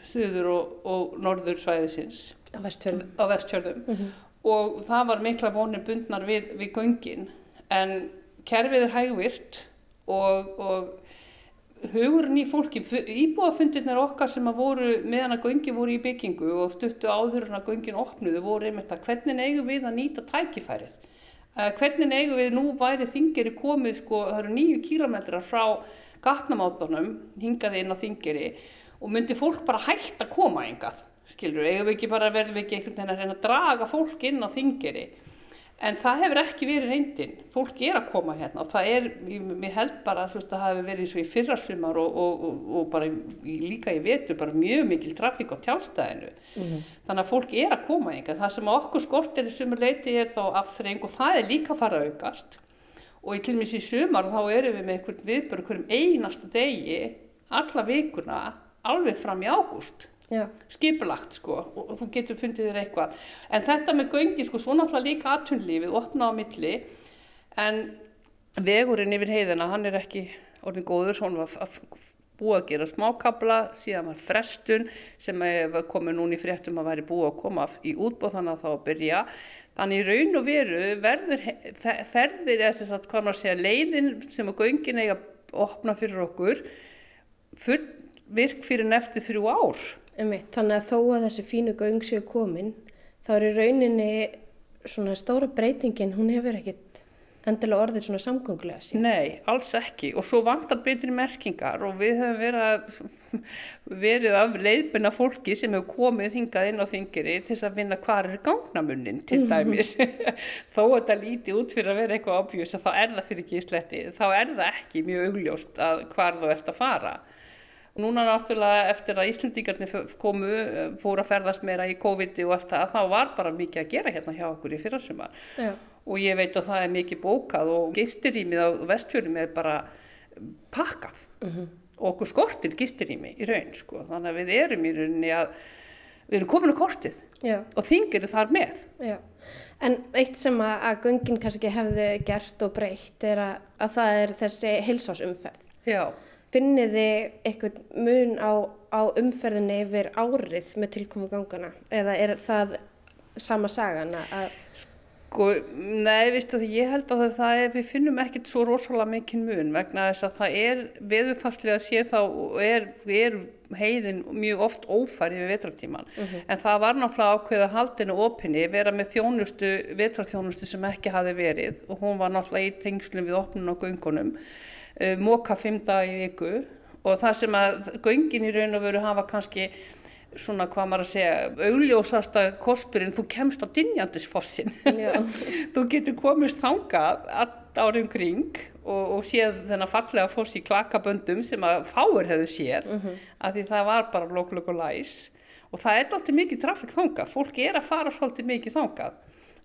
söður og, og norður svæðisins
Á vestfjörðum.
á vestjörðum og það var mikla vonir bundnar við, við göngin en kerfið er hægvirt og, og hugurinn í fólki, íbúafundirnir okkar sem að voru meðan að göngi voru í byggingu og stuttu áður en að göngin opnuðu voru einmitt að hvernig eigum við að nýta tækifærið? Uh, hvernig eigum við nú væri þingeri komið sko, það eru nýju kílometrar frá gatnamátunum hingað inn á þingeri og myndi fólk bara hægt að koma engað skilur, eigum við ekki bara verðum við ekki einhvern veginn að reyna að draga fólk inn á þingeri en það hefur ekki verið reyndin. Fólk er að koma hérna og það er, ég, held bara að það hafi verið eins og í fyrrasumar og, og, og, og bara í, líka í vetur bara mjög mikil trafík á tjálstæðinu þannig að fólk er að koma enga það sem okkur skortir í sumur leiti er þá afþreng og það er líka fara aukast. Og í til dæmis í sumar þá erum við með einhvern viðbörð hverjum einasta degi alla vikuna alveg fram í ágúst
Já.
skipulagt sko og, og þú getur fundið þér eitthvað. En þetta með göngi sko svo náttúrulega líka atvinnlífið opna á milli en vegurinn yfir heiðina hann er ekki orðin góður hann var að búið að gera smákabla síðan var frestun sem var núna í fréttum að væri búið að koma í útbóð þannig að þá að byrja. Þannig í raun og veru verður ferðir eða þess að hvað maður segja leiðin sem að göngin eiga að opna fyrir okkur full virk fyrir nefti þrjú ár
Einmitt, þannig að þó að þessi fínu göng séu komin, þá er í rauninni svona stóra breytingin, hún hefur ekkit endilega orðið svona samgöngulega síðan.
Nei, alls ekki. Og svo vantar betri merkingar og við höfum verið að, <laughs> verið af leiðbyrna fólki sem hefur komið hingað inn á þingiri til þess að vinna hvar er gangnamunnin til dæmis. <laughs> Þó að þetta líti út fyrir að vera eitthvað ábjús þá er það fyrir ekki í sletti þá er það ekki mjög augljóst að hvar þú ert að fara og núna náttúrulega eftir að Íslendingarnir komu, eh, fóru að ferðast meira í COVID og allt það, þá var bara mikið að gera hérna hjá okkur í fyrrasumar
Já.
og ég veit að það er mikið bókað og gisturýmið á vestfjörðum er bara pakkað og okkur skortir gisturými í raun sko. þannig að við erum í rauninni að við erum komin á kortið
Já,
og þingir þar með
já. En eitt sem að, að göngin kannski hefði gert og breytt er að, að það er þessi heilsásumferð.
já,
Finnið þið eitthvað mun á, á umferðinni yfir árið með tilkomu gangana? Eða er það sama sagan að,
Sko, nei, því, ég held að það er, við finnum ekkert svo rosalega mikinn mun vegna þess að það er veðurfarslega sé þá og er, er heiðin mjög oft ófær yfir vetrartíman. En það var náttúrulega ákveð að haldinu opinni, vera með þjónustu, vetrarþjónustu sem ekki hafi verið og hún var náttúrulega í tengslum við opnun á göngunum, uh, moka fimm dag í viku og það sem að göngin í raun og veru hafa kannski svona hvað maður að segja, augljósasta kosturinn, þú kemst á dynjandisfossin. <laughs> Þú getur komist þangað allt árum kring og, og séð þennan fallega foss í klakaböndum sem að fáir hefðu séð, af því það var bara lóklöku læs. Og það er alltaf mikið trafík þangað, fólk er að fara svolítið mikið þangað.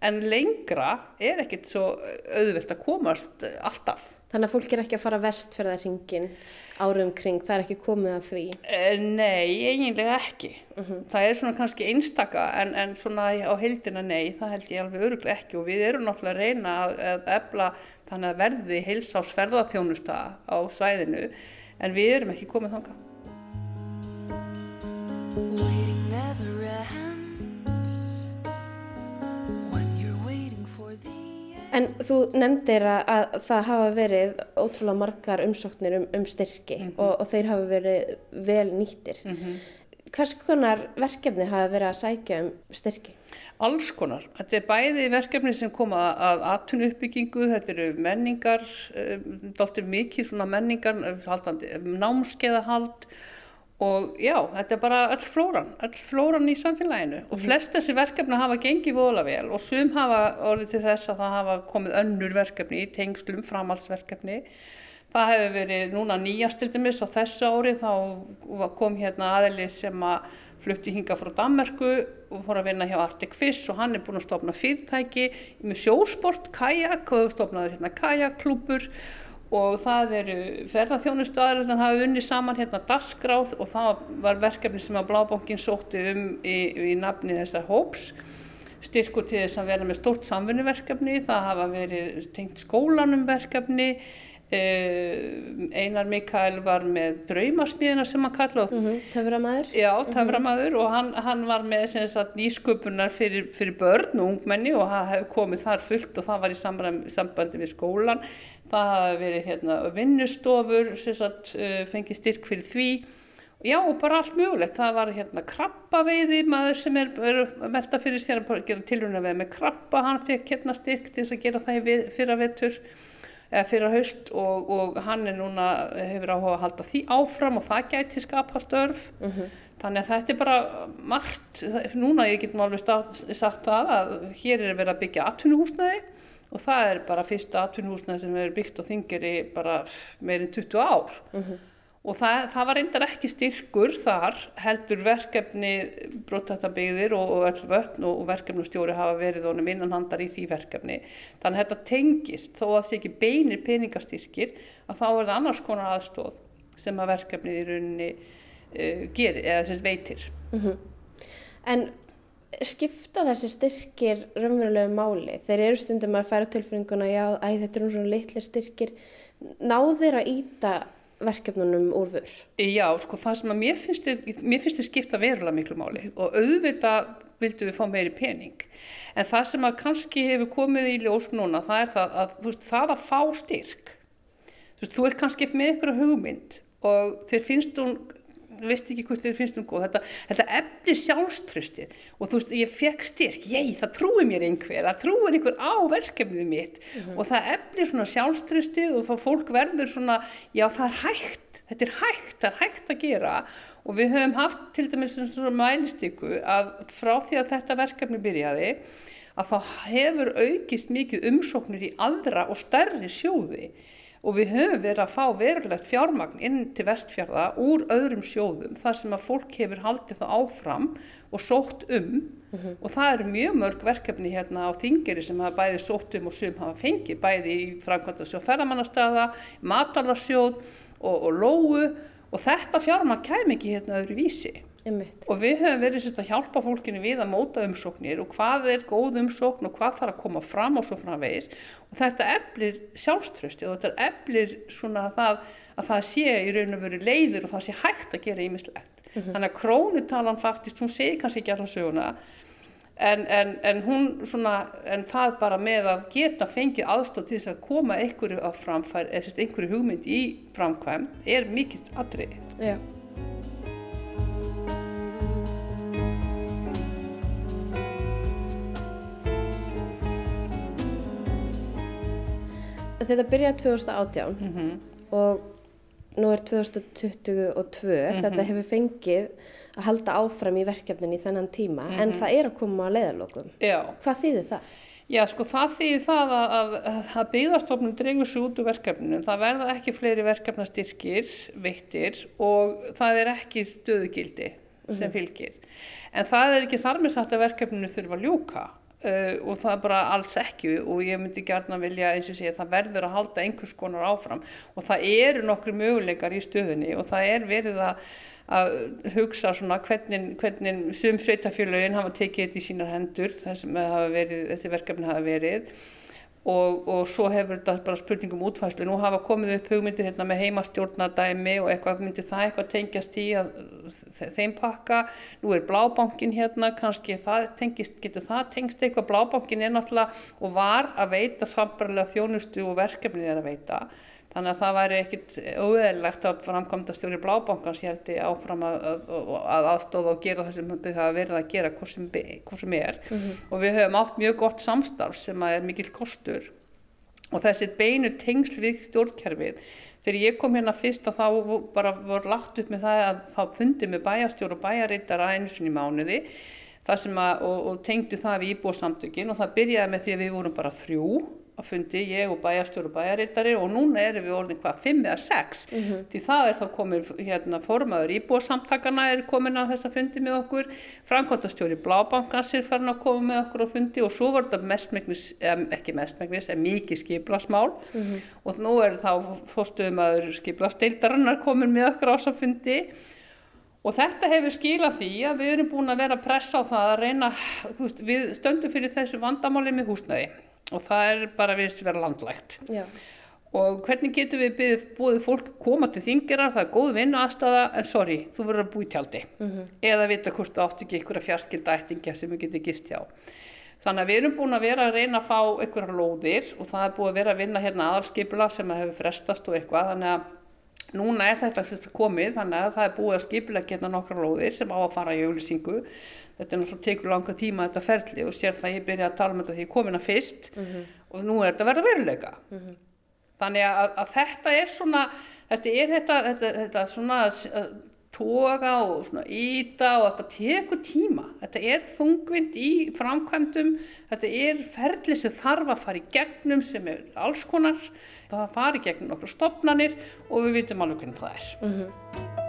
En lengra er ekkert svo auðvelt að komast alltaf.
Þannig að fólk er ekki að fara vestferðarhingin árum kring, það er ekki komið að því?
Eh, nei, eiginlega ekki. Það er svona kannski einstaka en, en svona á heildina nei, það held ég alveg öruglega ekki og við erum náttúrulega að reyna að, að efla þannig að verði heilsásferðarþjónusta á svæðinu en við erum ekki komið þangað.
En þú nefndir að, að það hafa verið ótrúlega margar umsóknir um, um styrki og, og þeir hafa verið vel nýttir. Hvers konar verkefni hafa verið að sækja um styrki?
Alls konar. Þetta er bæði verkefni sem koma að atvinnu uppbyggingu, þetta eru menningar, um, dálítið mikið svona menningar, námskeiðahald og já, þetta er bara öll flóran, öll flóran í samfélaginu. Og flest þessi verkefni hafa gengið vola vel og sum hafa orðið til þess að það hafa komið önnur verkefni í tengslum, framhaldsverkefni. Það hefur verið núna nýjast til dæmis á þessu ári þá kom hérna aðeli sem að flutti hinga frá Danmerku og fór að vinna hjá Arctic Fish og hann er búinn að stopna fyrirtæki með sjósport, kajak og hefur stopnað hérna kajakklúpur og það eru ferðarþjónustu aðeins hann hafi vunnið saman hérna dasgráð og það var verkefni sem að Blábankin sótti um í, í nafni þessar hóps styrku til þess að vera með stórt samfunnuverkefni, það hafa verið tengt skólanum verkefni Uh, Einar Mikael var með draumasmíðina sem hann kallaði
Mm -hmm. Töframæður?
Já, töframæður og hann, hann var með sagt, nýsköpunar fyrir, fyrir börn og ungmenni og það hefði komið þar fullt og það var í sambandi við skólan. Það hefði verið hérna, vinnustofur, sagt, uh, fengið styrk fyrir því. Já, og bara allt mögulegt. Það var hérna krabbaveiði, maður sem er, er að melda fyrir sér að gera tilruna við með krabba. Hann fekk hérna styrk til þess að gera það í fyrra vetur eða fyrir haust og, og hann er núna hefur áhuga að halda því áfram og það gæti skapa störf þannig að þetta er bara margt núna ég get nú alveg sagt það að hér er verið að byggja atvinnuhúsnæði og það er bara fyrsta atvinnuhúsnæði sem er byggt á þingeri bara meirinn 20 ár. Og það, það var reyndar ekki styrkur þar heldur verkefni brottættabygðir og, og öll vötn og, og verkefnustjóri hafa verið honum innanhandar í því verkefni. Þannig að þetta tengist þó að það sé ekki beinir peningastyrkir að þá er það annars konar aðstóð sem að verkefnið í rauninni uh, gerir eða sem veitir.
En skipta þessi styrkir raunverulegu máli? Þeir eru stundum að færa tilfinninguna, já, æ, þetta eru svona litli styrkir. Ná þeir að íta verkefnunum úrfur?
Já, sko það sem að mér finnst þið, mér finnst þið skipta verulega miklu máli og auðvitað vildum við fá meiri pening. En það sem að kannski hefur komið í ljós núna, það er það að þú veist, það að fá styrk. Þú veist, þú er kannski með ykkur hugmynd og þér finnst hún veist ekki hvort þér finnst hún góð. Þetta, þetta efli sjálfströsti og þú veist, ég fekk styrk, ég, það trúi mér einhver, það trúi einhver á verkefnið mitt. Og það efli svona sjálfströsti og þá fólk verður svona, já það er hægt. Þetta er hægt, það er hægt að gera. Og við höfum haft til dæmis svona mælistyku að frá því að þetta verkefni byrjaði að þá hefur aukist mikið umsóknir í aðra og stærri sjóði og við höfum verið að fá verulegt fjármagn inn til vestfjörða úr öðrum sjóðum þar sem að fólk hefur haldið það áfram og sótt um. Og það eru mjög mörg verkefni hérna á þingeri sem hafa bæði sótt um og sum hafa fengið bæði í framkvæmdasjóð ferðamannastaða, matalarsjóð og, og lóu. Og þetta fjármagn kæm ekki hérna öðru vísi.
Einmitt.
Og við höfum verið sérst að hjálpa fólkinu við að móta umsóknir og hvað er góð umsókn og hvað þarf að koma fram og svo framvegis. Og þetta eflir sjálfströsti og þetta eflir svona það að það sé í raun og veru leiður og það sé hægt að gera ímislegt. Þannig að krónutalan faktist, hún segir kannski ekki allar söguna, en, en, en hún svona, en það bara með að geta fengið aðstóð til þess að koma einhverju að framfæri, eða einhverju hugmynd í framkvæm, er mikill atriði.
Þetta byrjaði 2018 og nú er 2022, þetta hefur fengið að halda áfram í verkefnin í þennan tíma en það er að koma að leiðarlokum. Hvað þýðir það?
Já, sko það þýðir það að, að, að byggðastofnun drengur sig út úr verkefninu. Það verða ekki fleiri verkefnastyrkir veittir og það er ekki stöðugildi sem fylgir. En það er ekki þar með sagt að verkefninu þurfa að ljúka uh, og það er bara alls ekki. Og ég myndi gærna vilja eins og segja það verður að halda einhvers konar áfram. Og það eru nokkru möguleikar í stöðunni og það er verið að að hugsa svona hvernig, hvernig sum sveitafélögin hafa tekið þetta í sínar hendur hafa verið, þetta verkefni hafa verið og, og svo hefur þetta bara spurningum útfæslu. Nú hafa komið upp hugmyndir hérna með heimastjórnadæmi og eitthvað myndi það eitthvað tengjast í að þe- þeim pakka. Nú er blábankin hérna, kannski það tengist, getur það tengst eitthvað. Blábankin er náttúrulega og var að veita sambarlega þjónustu og verkefnið er að veita. Þannig að það væri ekkit auðvellegt að framkvæmda stjóri blábankans ég held ég áfram að, að, að aðstofa og gera það sem þau hafa verið að gera hvort sem, hvort sem er. Og við höfum átt mjög gott samstarf sem er mikill kostur. Og þessi beinu tengsl við stjórnkerfið þegar ég kom hérna fyrst að þá bara voru lagt upp með það að þá fundi með bæjarstjór og bæjarreitara einu sinni í mánuði það að, og, og tengdu það við íbúðsamtökin og það byrjaði með því að við vorum bara þrjú að fundi, ég og bæjarstjór og bæjarreitari og núna erum við orðin hvað, fimm eða sex? Því það er þá komin hérna formaður íbúðsamtakana er komin að þessa fundi með okkur framkvæmtastjóri Blábankans er farin að koma með okkur á fundi og svo var þetta mestmegnis, eða ekki mestmegnis, en mikið skiplasmál og nú er þá fórstuðumæður skiplasteildarinnar komin með okkur á þessa fundi. Og þetta hefur skilað því að við erum búin að vera að pressa á það að reyna, við stöndum fyrir þessu vandamáli með húsnæði og það er bara við vera landlægt.
Já.
Og hvernig getum við búið fólk koma til þingirar, það er góð vinnu aðstæða, en sorry, þú verður að búi í tjaldi. Eða vita hvort þú átt ekki einhverja fjarskilda ættingja sem við getum gist hjá. Þannig að við erum búin að vera að reyna að fá einhverja lóðir og það er búið að vera að vinna hérna aðalskipula sem að hefur frestast og eitthvað, þannig að Núna er þetta sem komið þannig að það er búið að skipilega geta nokkra lóðir sem á að fara í auglýsingu. Þetta er náttúrulega tekur langa tíma þetta ferli og sér það ég byrja að tala um þetta því ég kom hérna fyrst og nú er þetta að verða veruleika. Þannig að, að þetta er svona, þetta er þetta, þetta, þetta svona að toga og svona íta og þetta tekur tíma. Þetta er þungvind í framkvæmdum, þetta er ferli sem þarf að fara í gegnum sem er alls konar. Það fari í gegnum nokkru stopnanir og við vitum alveg hvernig það er.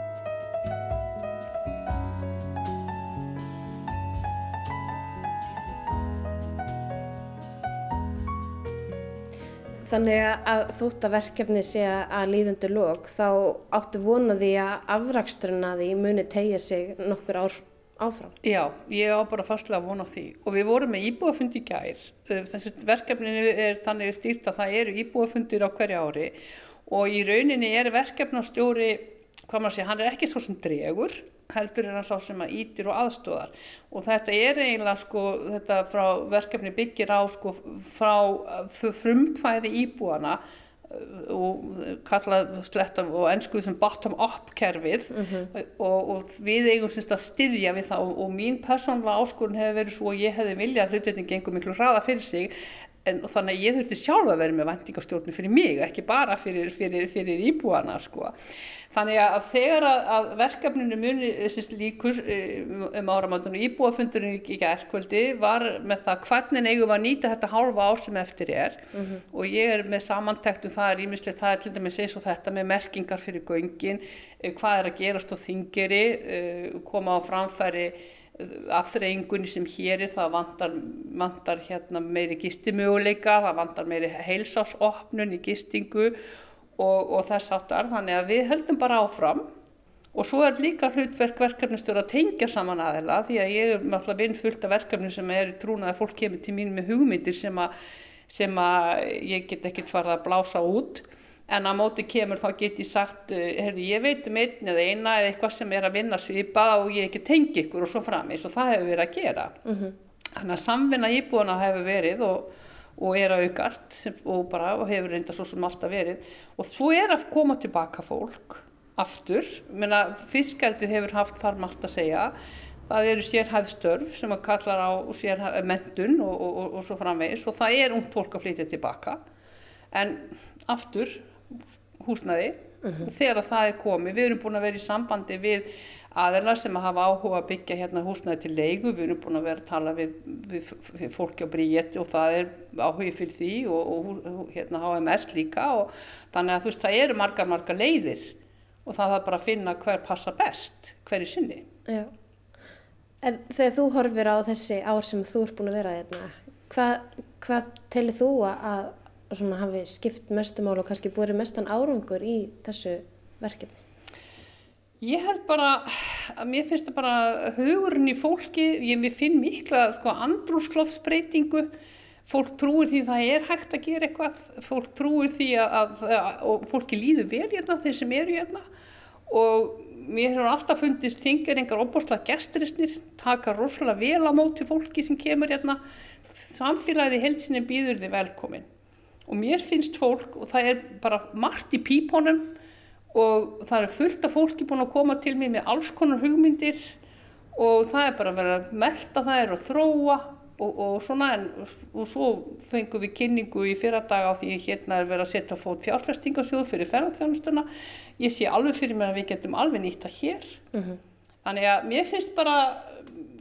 Þannig að þótt að verkefni sé að líðundu lok þá áttu vonaði að afraksturinn að því muni tegja sig nokkur ár áfram.
Já, ég á bara fastlega að vona því og við vorum með íbúafundi í gær. Uh, Þessi verkefninu er þannig stýrt að það eru íbúafundir á hverju ári og í rauninni er verkefnastjóri, hvað maður segja, hann er ekki svo sem dregur, heldur er hann sá sem að ítir og aðstóðar og þetta er eiginlega sko, þetta frá verkefni byggir á sko frá frumkvæði íbúana uh, og kallað sletta og ennskuð sem bottom up kerfið. Og, og við eigum semst að styðja við það og, og mín persónlega áskorun hefur verið svo að ég hefði viljað að hlutinni gengur miklu hraða fyrir sig. En þannig að ég þurfti sjálf að vera með væntingastjórnum fyrir mig, ekki bara fyrir, fyrir, fyrir íbúana sko. Þannig að þegar að, að verkefninu muni sérst, líkur um, um áramáttunum íbúafundurinn í gærkvöldi var með það hvernig eigum að nýta þetta hálfa ár sem eftir er. Og ég er með samantektum það er ímislegt, það er til dæmis eins og þetta með merkingar fyrir göngin, eh, hvað er að gerast á þingeri, eh, koma á framfæri afþreyingunni sem hér er, það vantar, vantar hérna meiri gistimöguleika, það vantar meiri heilsásopnun í gistingu og, og þess áttar, þannig að við heldum bara áfram. Og svo er líka hlutverk verkefnistur að tengja saman aðeila því að ég er náttúrulega vinn fullt af verkefni sem er í trúna að fólk kemur til mín með hugmyndir sem að, sem að ég get ekkert farið að blása út. En á móti kemur þá get ég sagt uh, heyrðu, ég veit um einn eða eina eða eitthvað sem er að vinna svipað og ég ekki tengi ykkur og svo framins og það hefur verið að gera. Þannig að samvinna íbúana hefur verið og, og er að aukast og bara og hefur reynda svo sem alltaf verið. Og svo er að koma tilbaka fólk aftur, menna fiskaldið hefur haft þar margt að segja. Það eru sérhæð störf sem að kallar á sérhæð mentun og, og, og, og svo framvegis. Og það er ungt fólk að flytja tilbaka en aftur húsnæði. Þegar að það er komið. Við erum búin að vera í sambandi við aðeila sem að hafa áhuga að byggja hérna húsnæði til leigu. Við erum búin að vera að tala við, við, við fólki á Bríeti og það er áhugi fyrir því og, og, hérna HMS líka og þannig að þú veist það eru margar margar leiðir og það er bara að finna hver passa best hverju sinni.
Já. En þegar þú horfir á þessi ár sem þú ert búin að vera hérna, hvað, hvað telur þú að, að hafi skipt mestumál og kannski búið mestan árangur í þessu verkefni?
Ég held bara, að mér finnst það bara hugurinn í fólki, ég finn mikla sko andrúsklofsbreytingu, fólk trúir því það er hægt að gera eitthvað, fólk trúir því að, að, fólki líður vel hérna þeir sem eru hérna. Og mér hefur alltaf fundist þingeringar opbáslega gesturistnir, taka rosalega vel á móti fólki sem kemur hérna, samfélagið í heilsinni býður þið velkomin. Og mér finnst fólk og það er bara margt í pípunum og það er fullt af fólki búin að koma til mér með alls konar hugmyndir og það er bara að vera að melda er að þróa og, og svona en og svo fengum við kynningu í fyrra dag á því hérna er verið að setja fót fjárfestingarsjóð fyrir ferðarþjónustuna ég sé alveg fyrir mér að við getum alveg nýtt það hér. Þannig að mér finnst bara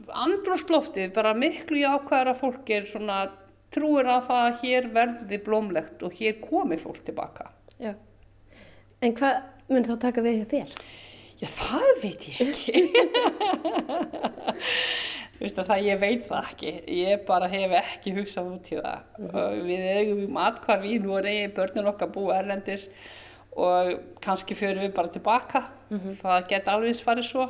andrúsloftið bara miklu jákvæðara fólk er svona trúir að það að hér verði blómlegt og hér komi fólk tilbaka
Já. En hvað mun þá taka við þér?
Já, það veit ég ekki. <laughs> Þú veist að það, ég veit það ekki. Ég bara hef ekki hugsað út í það. Og Við eigum um atkvarf í Noregi, börnin okkar búa erlendis og kannski förum við bara tilbaka. Það geta alveg farið svo.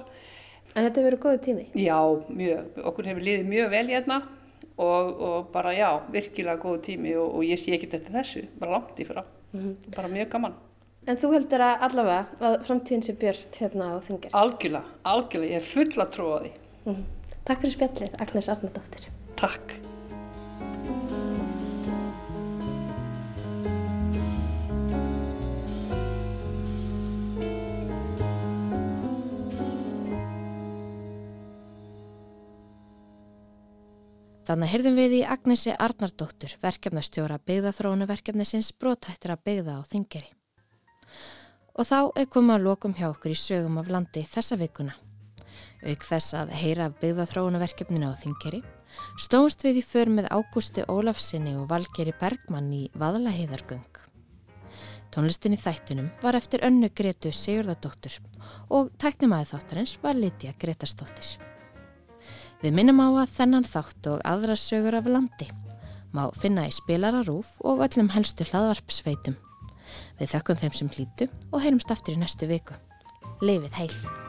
En þetta verður góðu tími.
Já, mjög. Okkur hefur liðið mjög vel hérna og, og bara já, virkilega góðu tími og, og ég sé ekki þetta þessu, bara langt í frá. Bara mjög gaman.
En þú heldur að allavega að framtíðin sé björt hérna á þingir.
Algjörlega, algjörlega, ég er full að trúa því.
Takk fyrir spjallið, Agnes Arnardóttir.
Takk.
Þannig heyrðum við í Agnesi Arnardóttur, verkefnastjóra byggðaþróunaverkefnisins brotættir að byggða á þingeri. Og þá er komið að lokum hjá okkur í sögum af landi þessa vikuna. Auk þess að heyra af byggðaþróunaverkefninu á þingeri, stóðst við í för með Ágústi Ólafsinni og Valgeri Bergmann í Vaðlaheiðargöng. Tónlistin í þættinum var eftir önnu Gretu Sigurðardóttur og tæknimaði þáttarins var Lítja Gretarsdóttir. Við minnum á að þennan þátt og aðra sögur af landi má finna í spilararúf og öllum helstu hlaðvarpsveitum. Við þökkum þeim sem hlýtu og heyrumst aftur í næstu viku. Lifið heil!